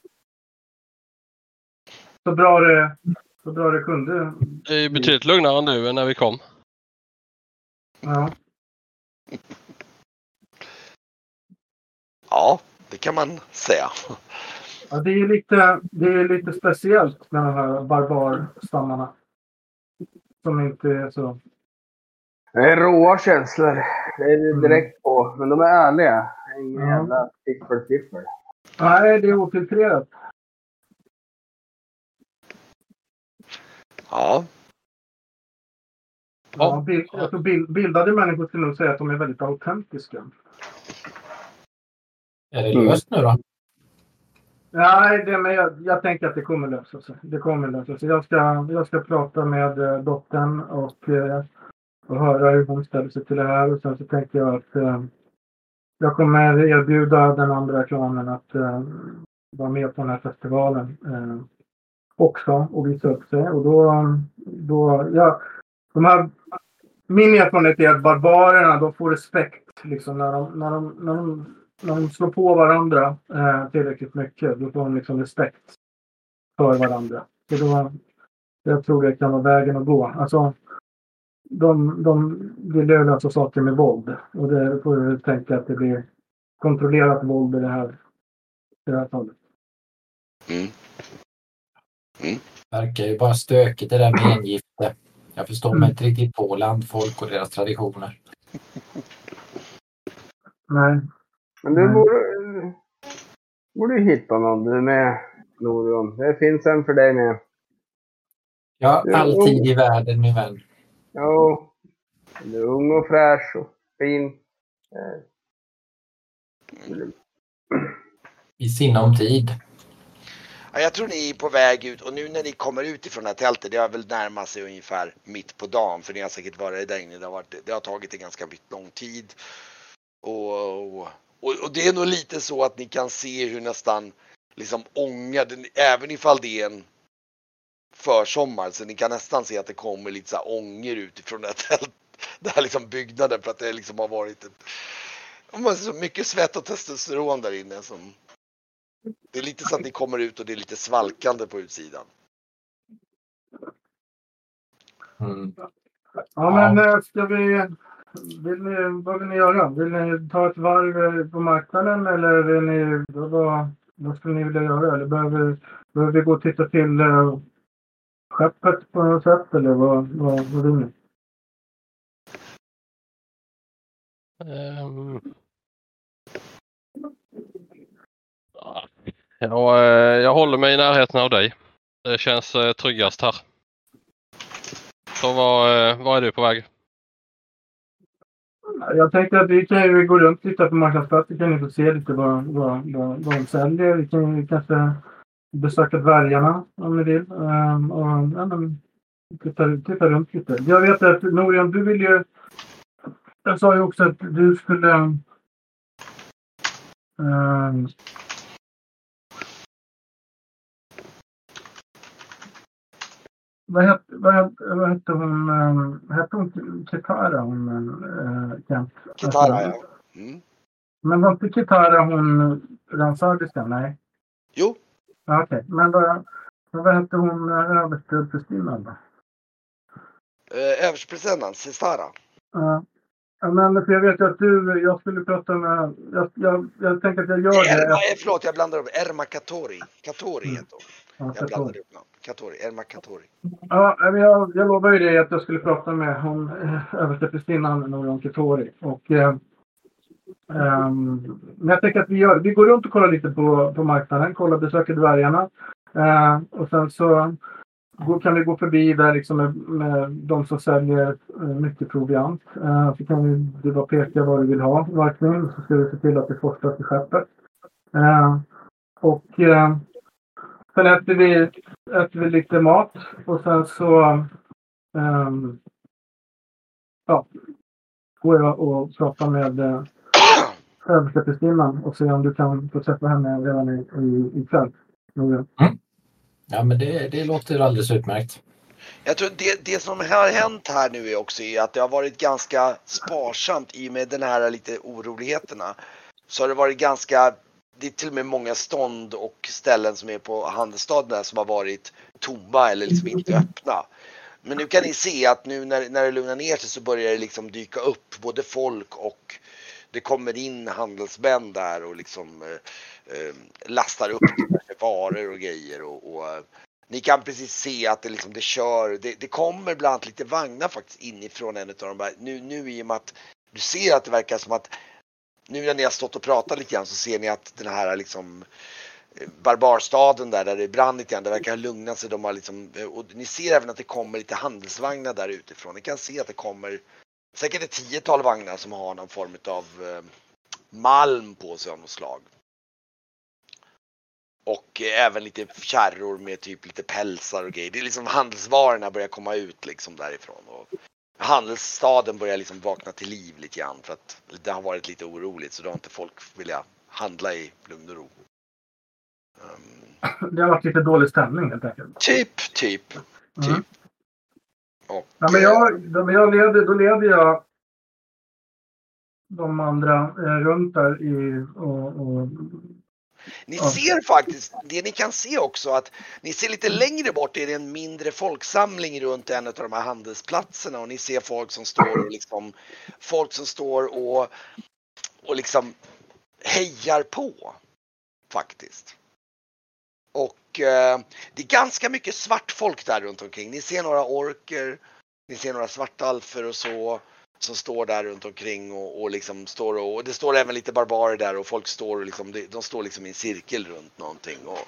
Så bra det, så bra det kunde. Det är betydligt lugnare än nu än när vi kom. Ja. ja, det kan man säga. Ja, det är lite, det är lite speciellt med de här barbarstammarna. Som inte är så... Det är råa känslor. Det är direkt på. Men de är ärliga. Ingen Ja. jävla fiffer-fiffer. Nej, det är ofiltrerat. Ja, Ja, bild, tror bild, bildade människor skulle nog säga att de är väldigt autentiska. Är det löst nu då? Nej, det, men jag, jag tänker att det kommer lösa sig. Det kommer lösa sig. Jag ska, jag ska prata med eh, dottern och, eh, och höra hur hon ställer sig till det här. Och sen så tänker jag att eh, jag kommer erbjuda den andra klanen att vara med på den här festivalen också och visa upp sig. Och då, då ja, de här, min erfarenhet är att barbarerna de får respekt liksom, när, de, när, de, när, de, när de slår på varandra eh, tillräckligt mycket. Då får de liksom respekt för varandra. Så då, jag tror det kan vara vägen att gå. Alltså, de, de vill ju lösa saker med våld. Och det får väl tänka att det blir kontrollerat våld i det här, i det här fallet. Mm. Verkar ju bara stökigt det där med engifte. Jag förstår mig inte riktigt på landfolk och deras traditioner. Nej. Men du borde, borde hitta någon du med, Norion. Det finns en för dig med. Ja, Jo. all tid i världen min vän. Jo. Du är ung och fräsch och fin. Eh, I sinom tid. Ja, jag tror ni är på väg ut och nu när ni kommer ut ifrån det här tältet, det har väl närmat sig ungefär mitt på dagen för ni har säkert varit där inne. Det har, varit, det har tagit en ganska lång tid. Och, och, och det är nog lite så att ni kan se hur nästan liksom ånga, även ifall det är en försommar, så ni kan nästan se att det kommer lite så här ånger utifrån det här tält, den här liksom byggnaden för att det liksom har varit ett, så mycket svett och testosteron där inne som det är lite så att ni kommer ut och det är lite svalkande på utsidan. Mm. Ja, men eh, ska vi... Vill ni, vad vill ni göra? Vill ni ta ett varv eh, på marknaden eller vill ni, vad, vad, vad skulle ni vilja göra? Eller behöver, behöver vi gå och titta till eh, skeppet på något sätt eller vad, vad, vad vill ni? Ehm. Ja, eh, jag håller mig i närheten av dig. Det känns eh, tryggast här. Så var, eh, var är du på väg? Jag tänkte att vi kan ju gå runt lite på marknadsplatsen kan ni få se lite vad, vad, vad, vad de säljer. Vi kan ju kanske besöka dvärgarna om ni vill. Ehm, och, ja, men, titta, titta runt lite. Jag vet att Norian, du vill ju... Jag sa ju också att du skulle... Um, vad hette, vad hette, vad hette hon? ehm, hette hon Kitara? Hon, uh, Kent? Kitara ja. Mm. Men var inte Kitara hon ransagerskan? Nej. Jo, Ja, Okej, men vad, vad hette hon eh, översteprästinnan då? eh, överstpresidenten Sistara. Ja. Ja, men för jag vet ju att du, jag skulle prata med, jag, jag, jag tänker att jag gör Erma, det. förlåt, jag blandar upp. Erma Katori. Katori Mm. heter hon. Ja, Jag tror. upp namn. Katori. Erma Katori. Ja, jag, jag lovade ju dig att jag skulle prata med hon eh, översteprästinnan Noran Katori. Och, eh, ehm, men jag tänker att vi gör, vi går runt och kollar lite på, på marknaden, kollar, besöker dvärgarna. Eh, och sen så kan vi gå förbi där liksom med, med de som säljer eh, mycket proviant. Eh, så kan vi, du bara peka vad du vill ha, verkligen. Så ska vi se till att det forslas i skeppet. Eh, och eh, sen äter vi, äter vi lite mat och sen så ehm, ja, går jag och pratar med översteprästinnan och ser om du kan få träffa henne redan i, i, ikväll. Nora. Ja, men det, det låter alldeles utmärkt. Jag tror det, det som har hänt här nu är också är att det har varit ganska sparsamt i och med den här lite oroligheterna. Så har det varit ganska, det är till och med många stånd och ställen som är på handelsstaden där som har varit tomma eller liksom inte öppna. Men nu kan ni se att nu när, när det lugnar ner sig så börjar det liksom dyka upp både folk och det kommer in handelsmän där och liksom eh, eh lastar upp varor och grejer och, och eh, ni kan precis se att det liksom det kör, det, det kommer bland annat lite vagnar faktiskt inifrån en av de här. Nu, nu i och med att du ser att det verkar som att nu när ni har stått och pratat lite grann så ser ni att den här liksom eh, barbarstaden där, där det brann lite grann, det verkar ha lugnat sig. De har liksom, eh, och ni ser även att det kommer lite handelsvagnar där utifrån. Ni kan se att det kommer säkert ett tiotal vagnar som har någon form av eh, malm på sig av något slag. Och även lite kärror med typ lite pälsar och grejer. Det är liksom handelsvarorna börjar komma ut liksom därifrån. Och handelsstaden börjar liksom vakna till liv lite grann för att det har varit lite oroligt så då har inte folk velat handla i lugn och ro. Um, Det har varit lite dålig stämning helt enkelt. typ, typ, Mm. typ. Och, Ja, men jag, men jag leder, då leder jag de andra eh, runt där i, och, och Ni ser faktiskt, det ni kan se också att ni ser lite längre bort är det en mindre folksamling runt en av de här handelsplatserna och ni ser folk som står och liksom, folk som står och, och liksom hejar på faktiskt. Och eh, det är ganska mycket svart folk där runt omkring. Ni ser några orker, ni ser några svartalfer och så som står där runt omkring och, och liksom står och, och det står även lite barbarer där och folk står och liksom, de, de står liksom i en cirkel runt någonting och,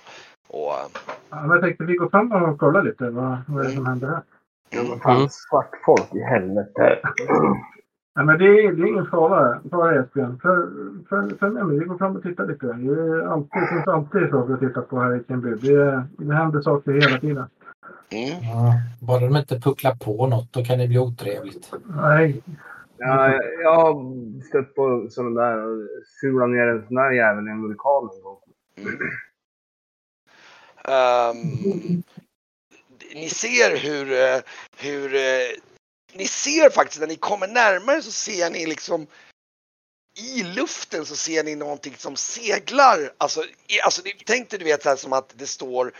och eh, Ja, men jag tänkte vi går fram och kollar lite. Vad, vad är det som händer här? Ja, vad fan, svart folk i helvete. Nej, men det, är, det är ingen fara, fara Esbjörn. Följ för, för med mig. Vi går fram och tittar lite. Det, är alltid, det finns alltid saker att titta på här i Kenby. Det, det händer saker hela tiden. Mm. Ja, bara de inte pucklar på något, då kan det bli otrevligt. Nej, Ja, jag, har stött på sådana där och sulat ner en sån där jävel i en vulkan en gång. Ehm, ni ser hur, eh, hur eh, ni ser faktiskt när ni kommer närmare så ser ni liksom i luften så ser ni någonting som seglar. Alltså, alltså tänk dig du vet så här som att det står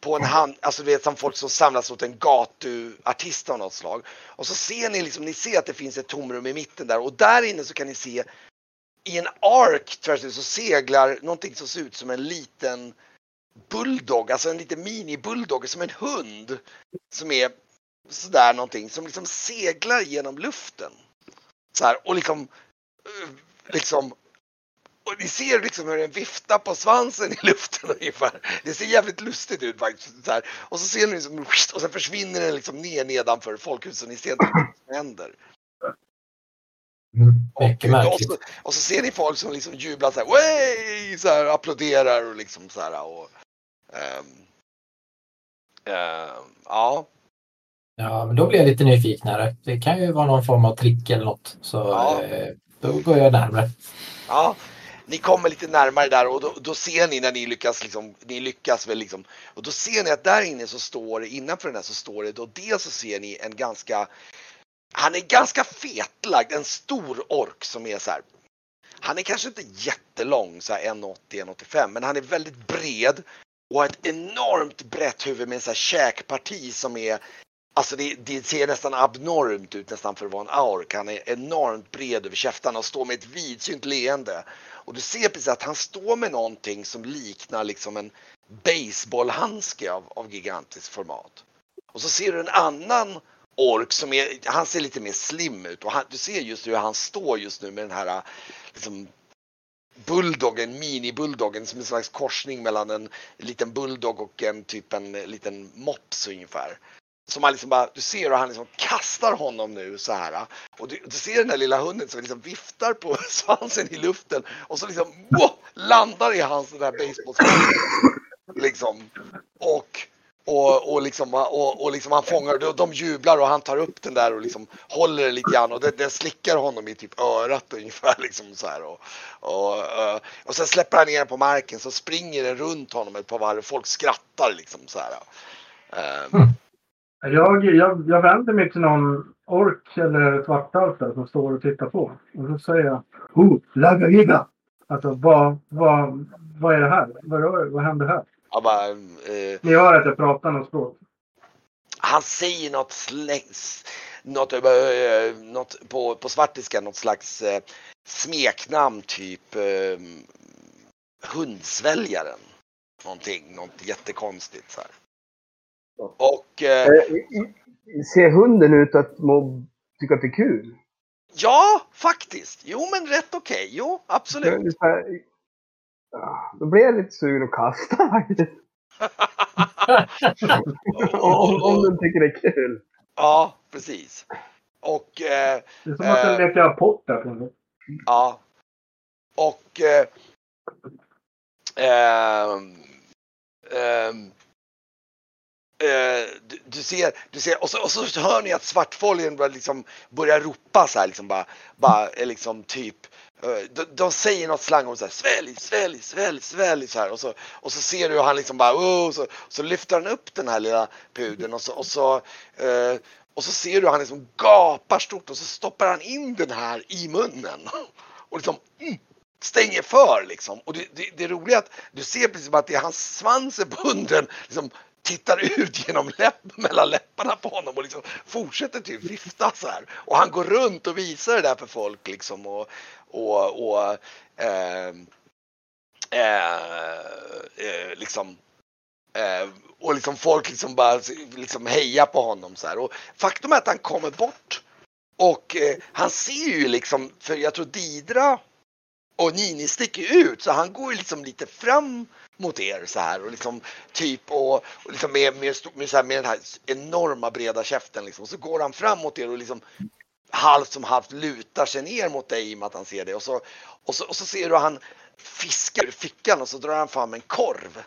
på en hand, alltså du vet som folk som samlas åt en gatuartist av något slag. Och så ser ni liksom, ni ser att det finns ett tomrum i mitten där och där inne så kan ni se i en ark tvärs så seglar någonting som ser ut som en liten bulldog, alltså en liten mini-bulldog, som en hund. Som är sådär någonting, som liksom seglar genom luften. Så här, och liksom, eh, liksom och ni ser liksom hur den viftar på svansen i luften ungefär. Det ser jävligt lustigt ut faktiskt. Så här. Och så ser ni liksom, och sen försvinner den liksom ner nedanför folkhuset. Ni ser inte vad som händer. Mm. Och, Mycket och, märkligt. så, och så ser ni folk som liksom jublar så här, Way! så här applåderar och liksom så här och ehm, ehm, ja, Ja, men då blir jag lite nyfiknare. Det kan ju vara någon form av trick eller något. Så Ja. eh, då går jag närmare. ja. Ni kommer lite närmare där och då, då ser ni när ni lyckas liksom, ni lyckas väl liksom och då ser ni att där inne så står det, innanför den här så står det då dels så ser ni en ganska han är ganska fetlagd, en stor ork som är så här. Han är kanske inte jättelång, så 1,80, 1,85, men han är väldigt bred och har ett enormt brett huvud med en så här käkparti som är Alltså det, det ser nästan abnormt ut nästan för att vara en ork. Han är enormt bred över käftarna och står med ett vidsynt leende. Och du ser precis att han står med någonting som liknar liksom en baseballhandske av, av gigantiskt format. Och så ser du en annan ork som är, han ser lite mer slim ut och han, du ser just hur han står just nu med den här liksom bulldoggen, mini-bulldoggen som en slags korsning mellan en liten bulldog och en typ en liten mops ungefär. Som han liksom bara, du ser hur han liksom kastar honom nu så här. Och du, du ser den där lilla hunden som liksom viftar på svansen i luften och så liksom wow, landar i hans den där baseballsvansen. Liksom. Och, och, och, liksom, och, och liksom han fångar, de, de jublar och han tar upp den där och liksom håller den lite grann och den, den slickar honom i typ örat ungefär liksom så här. Och, och, och sen släpper han ner den på marken så springer den runt honom ett par varv. och Folk skrattar liksom så här. Eh, jag, jag, jag vänder mig till någon ork eller svartalf där som står och tittar på. Och så säger jag Oh, lagga giga! Alltså vad, vad, vad är det här? Vad, rör- vad händer här? Jag bara, eh, Ni hör att jag pratar något språk. han säger något slängs, något, eh, något på, på svartiska, något slags eh, smeknamn typ eh, hundsväljaren. Någonting, något jättekonstigt så här. Och eh, Eh, Ser hunden ut att må, tycka att det är kul? ja, faktiskt. Jo, men rätt okej. Jo, Det absolut. här, ja, Då blir jag lite sugen att kasta faktiskt. om, om den tycker det är kul. Ja, precis. Och eh, Det är som att jag Eh. leker apport där. Ja. Och... Eh, ehm, Eh, du, du ser, du ser och, så, och så hör ni att svartfolien börjar, liksom, börjar ropa så här liksom bara, bara liksom typ eh, de, de säger något slang om så här svälj, svälj, svälj, svälj så här och så, och så ser du hur han liksom bara oh, så, så lyfter han upp den här lilla pudeln och så, och så eh, och så ser du hur han liksom gapar stort och så stoppar han in den här i munnen. Och liksom, mm, stänger för liksom. Och det, det, det roliga är att du ser precis som att det är hans svans är bunden liksom tittar ut genom läpp, mellan läpparna på honom och liksom fortsätter typ vifta så här. Och han går runt och visar det där för folk liksom och, och, och ehm, eh, eh, liksom eh, och liksom folk liksom bara liksom hejar på honom så här. Och faktum är att han kommer bort och eh, han ser ju liksom, för jag tror Didra och Nini sticker ut så han går ju liksom lite fram mot er så här och liksom typ och, och liksom med, med, med, så här, med den här enorma breda käften liksom så går han fram mot er och liksom halvt som halvt lutar sig ner mot dig i och med att han ser det och så, och så, och så ser du han fiskar ur fickan och så drar han fram en korv.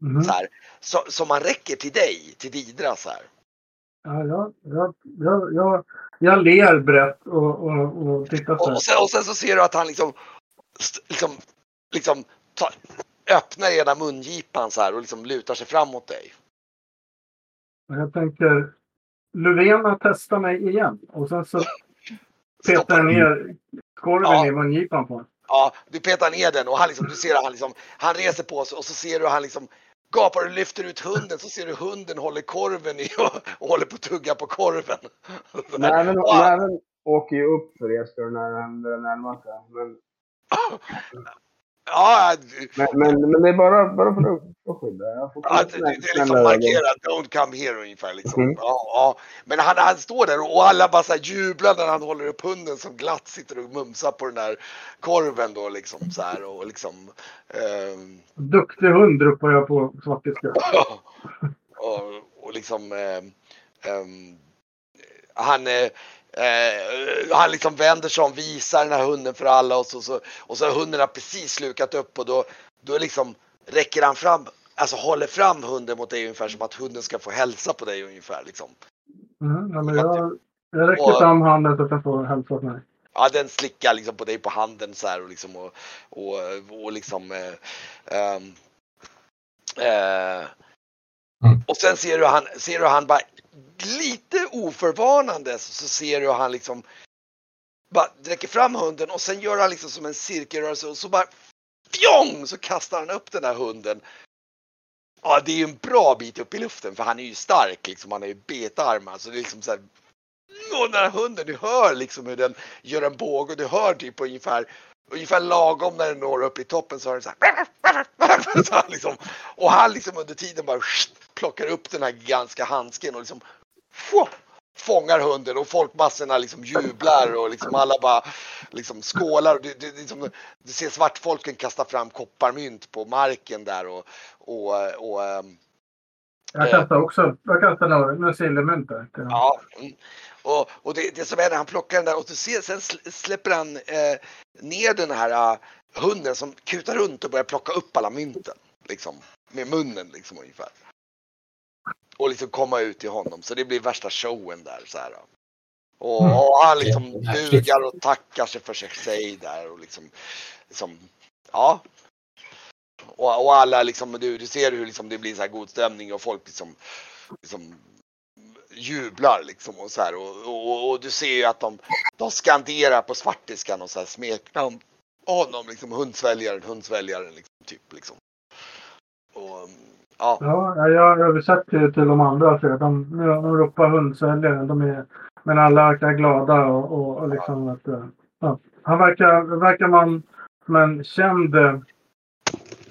Mhm. Så här, så, som han räcker till dig, till Didra så här. Ja, jag, jag, jag, jag, jag ler brett och, och, och tittar så Och, och, sen, och sen så ser du att han liksom, liksom, liksom ta, öppnar ena mungipan så här och liksom lutar sig fram mot dig. Jag tänker Löfven testar mig igen. Och sen så petar jag ner korven Ja. i mungipan på honom. Ja, du petar ner den och han liksom, du ser att han liksom, han reser på sig och så ser du han liksom gapar och lyfter ut hunden så ser du hunden håller korven i och, och håller på att tugga på korven. Näven, Ja. näven åker ju upp för Esbjörn när börjar närma sig. Men, Ja, men, men, men det är bara, bara för att, skydda. Ja, det, är liksom markerat, don't come here ungefär. Liksom. Mhm. Ja, ja. Men han, han står där och alla bara så här jublar när han håller upp hunden som glatt sitter och mumsar på den där korven då liksom så här och liksom. ehm, Duktig hund ropar jag på svartiska. och, och liksom ehm, ehm, han eh, han liksom vänder sig om, visar den här hunden för alla och så, så, och så har hunden har precis slukat upp och då, då liksom räcker han fram, alltså håller fram hunden mot dig ungefär som att hunden ska få hälsa på dig ungefär liksom. Mm, ja, men jag, jag räcker Och- fram handen så att jag får hälsa åt mig. Ja, den slickar liksom på dig på handen så här och liksom och, och, och liksom eh, ehm, eh, Mm. och sen ser du han, ser du han bara lite oförvarnande så, ser du hur han liksom bara dräcker fram hunden och sen gör han liksom som en cirkelrörelse och så bara fjong så kastar han upp den här hunden. Ja, det är ju en bra bit upp i luften för han är ju stark liksom. Han har ju betarmar så det är liksom så här. Och den här hunden, du hör liksom hur den gör en båge och du hör typ ungefär Ungefär lagom när den når upp i toppen så har den så här. Så han liksom, och han liksom under tiden bara plockar upp den här gigantiska handsken och liksom få- fångar hunden och folkmassorna liksom jublar och liksom alla bara liksom skålar. Och du, du, liksom, du ser svartfolken kasta fram kopparmynt på marken där och, och, och ehm, Jag Eh. kastar också jag kastar några, några silvermynt där. Ja. Mm. Och, och det, det som är när han plockar den där och så ser, sen sl- släpper han eh, ner den här uh, hunden som kutar runt och börjar plocka upp alla mynten. Liksom. Med munnen liksom ungefär. Och liksom komma ut till honom. Så det blir värsta showen där så här. Och, Mm. och han liksom bugar och tackar sig för sig där och liksom, liksom ja. Och, och alla liksom, du, du ser hur liksom det blir så här god stämning och folk liksom, liksom jublar liksom och så här och, och, och du ser ju att de, de skanderar på svartiskan och så här smeknar om honom liksom hundsväljaren, hundsväljaren liksom typ liksom. Och ja, Ja, jag översatt till, de andra. Så de, de ropar hundsäljare. De är, men alla verkar glada och, och, och liksom att, eh, ja. Han verkar, verkar man som en känd eh,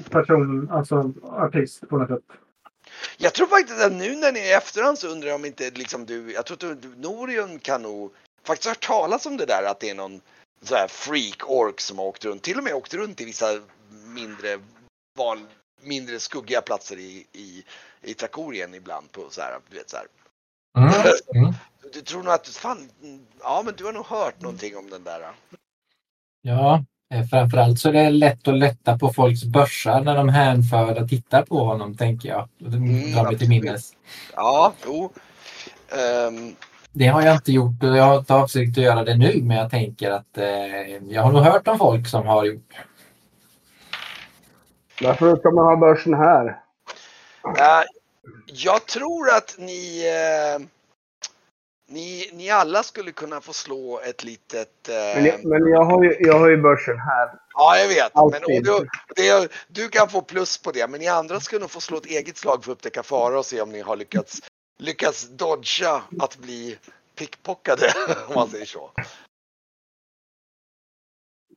person, alltså artist på något sätt. Jag tror faktiskt att nu när ni är i efterhand så undrar jag om inte liksom du, jag tror att du, Norion kan nog faktiskt ha hört talas om det där att det är någon så här freak ork som har åkt runt, till och med åkt runt i vissa mindre val, mindre skuggiga platser i, i, i Trakorien ibland på så här, du vet så här. Mm. Mm. Du, du tror nog att, fan, ja men du har nog hört någonting om den där. Ja, eh, framförallt så är det lätt att lätta på folks börsar när de hänförda tittar på honom, tänker jag. Det Mm, drar mig till minnes. Ja, jo. Ehm, Det har jag inte gjort och jag har inte avsikt att göra det nu, men jag tänker att eh, jag har nog hört om folk som har gjort. Varför ska man ha börsen här? Eh, jag tror att ni... eh, ni, ni alla skulle kunna få slå ett litet... Eh, Men, jag, men jag, har ju, jag har ju börsen här. Ja, jag vet. Men, du, det, du kan få plus på det, men ni andra ska nog få slå ett eget slag för att upptäcka fara och se om ni har lyckats, lyckats dodga att bli pickpockade, om man säger så.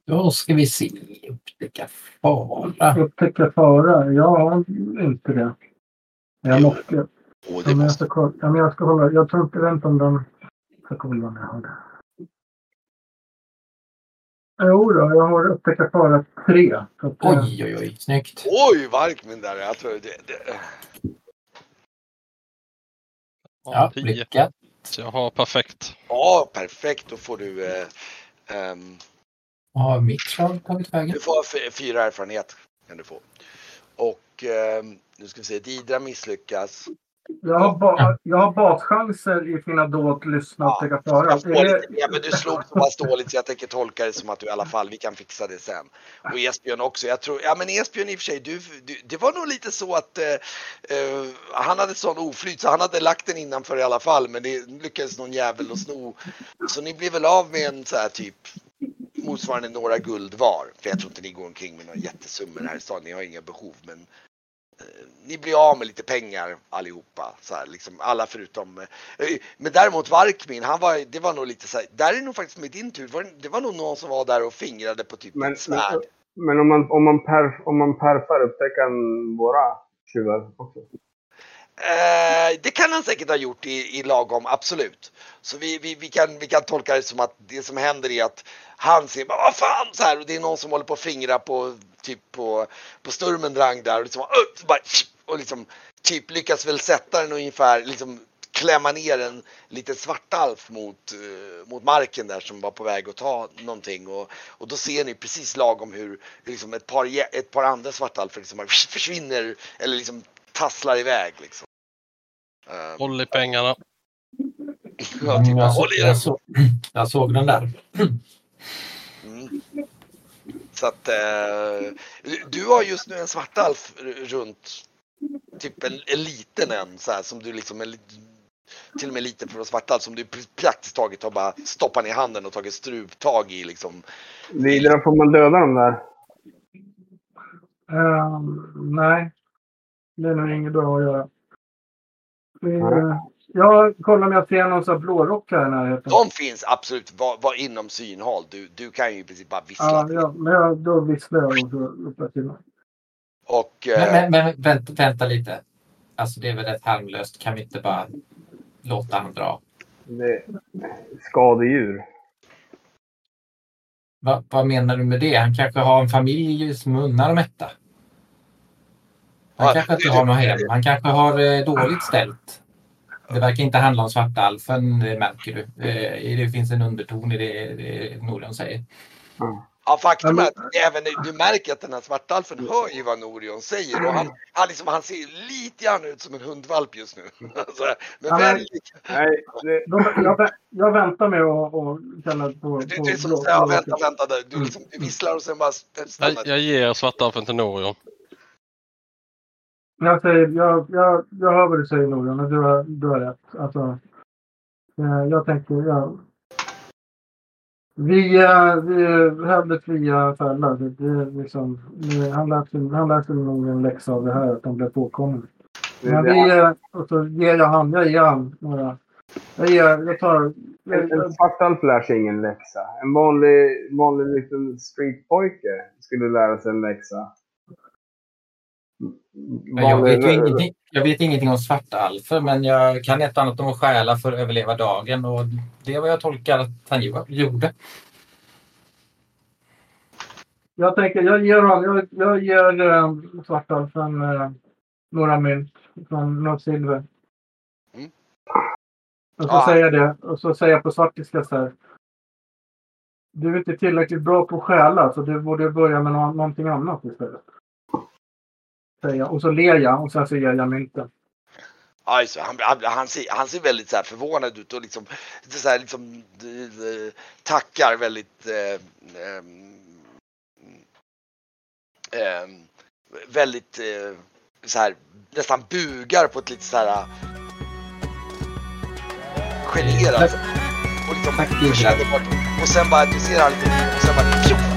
Då ska vi se. Upptäcka fara. Upptäcka fara? Jag har inte det. Jag Jo. måste. Det Ja, men jag, ska, kolla- ja, men jag ska hålla. Jag tror inte vänta om den. Jag ska kolla om jag har det. Jo då, jag har upptäcka fara 3. Så att, eh, Oj, oj, oj. Snyggt. oj, Varkmin där. Jag tror det, det, Ja, lyckat. Jag har perfekt. ja, perfekt. Då får du... Eh, ehm, Har mitt slag tagit vägen? du får fyra erfarenhet. Kan du få. Och ehm, nu ska vi se, Didra misslyckas. jag, har ba, jag har baschanser i fina dåd, lyssna och Ja, fara. Jag får det, lite, ja, men du slog så pass dåligt så jag tänker tolka det som att du i alla fall, vi kan fixa det sen. Och Esbjörn också. Jag tror, ja men Esbjörn i och för sig, du, du, det var nog lite så att eh, eh, han hade sån oflyt så han hade lagt den innanför i alla fall men det lyckades någon jävel att sno. Så ni blev väl av med en så här typ motsvarande några guld var. För jag tror inte ni går omkring med några jättesummor här i stan, ni har inga behov men eh, ni blir av med lite pengar allihopa. Så här, liksom, alla förutom... eh, Men däremot Varkmin, han var, det var nog lite så här, där är nog faktiskt med din tur. Var det- var nog någon som var där och fingrade på typ Men, ett svärd. men om man, om man, perf, om man perfar upptäcker han våra tjuvar också? Eh, det kan han säkert ha gjort i, i lagom, absolut. Så vi, vi, vi, kan, vi kan tolka det som att det som händer är att han ser bara vad fan så här och det är någon som håller på att fingra på typ på, på Sturmendrang där och liksom, upp, så bara, och liksom typ lyckas väl sätta den ungefär liksom klämma ner en liten svartalf mot, uh, mot marken där som var på väg att ta någonting och, och då ser ni precis lagom hur liksom ett, par, ett par andra svartalfer liksom försvinner eller liksom tasslar iväg liksom. Eh, Håll i pengarna. jag bara, jag, håll så, i den. jag, så, jag såg den där. Mm. Så att eh, du har just nu en svartalf runt typ en, en liten en så här som du liksom en, till och med liten för att vara svartalf som du pr- praktiskt taget har bara stoppat ner handen och tagit struptag i liksom. Vidare får man döda dem där. Ehm, nej, det är nog inget bra att göra. Nej. jag kollar om jag ser någon sån här blårock här i närheten. De finns absolut var, var inom synhåll. Du, du kan ju i princip bara vissla. Ja, ja, men jag, då visslar jag och till mig. Och eh, Men, men, men vänta, vänta lite. Alltså det är väl rätt harmlöst. Kan vi inte bara låta han dra? Det skadedjur. Va, vad menar du med det? Han kanske har en familj som unnar och mätta. Han Ja, kanske inte har något hem. Han kanske har eh, dåligt ställt. Det verkar inte handla om svarta alfen, det märker du. Det finns en underton i det, det Norion säger. Ja, faktum är att även du märker att den här svartalfen hör ju vad Norion säger och han, han, liksom, han ser lite grann ut som en hundvalp just nu. Alltså, men Ja, men- Nej, det, jag, vä- jag väntar med att känna på... det, på det är som säga, ja, vänta, vänta, där. du, liksom, du visslar och sen bara stannar. Jag, jag ger svartalfen till Norion. Jag, säger, jag, jag, jag hör vad du säger Norion och du har, du har rätt. Alltså, eh, jag tänker... Ja, vi, eh, vi hellre fria fälla. Det, det liksom, han lär sig, han lär sig nog en läxa av det här att han blev påkommen. Men vi, eh, och så ger jag han, jag ger han några. Jag, ger, jag tar... en, Jag, en jag, svartalf lär sig ingen läxa. En vanlig, vanlig liten streetpojke skulle lära sig en läxa. Jag vet, ingenting, jag vet ingenting om svarta alfer men jag kan ett annat om att stjäla för att överleva dagen och det vad jag tolkar att han gjorde. jag tänker, jag ger, jag, jag ger eh, Svartalfen eh, några mynt från något silver. Mm. Och så Ja. säger jag det. Och så säger jag på svartiska så här. Du är inte tillräckligt bra på att stjäla så du borde börja med nå- någonting annat istället. Säger jag. Och så ler jag och sen så ger jag mynten. Alltså, han, han, han, ser, han ser väldigt så förvånad ut och liksom, så här, liksom eh, tackar väldigt eh, ehm, ehm, väldigt eh, så här, nästan bugar på ett lite så här generad. Och, liksom, försvinner bort. och sen bara, du ser han liksom, och sen bara!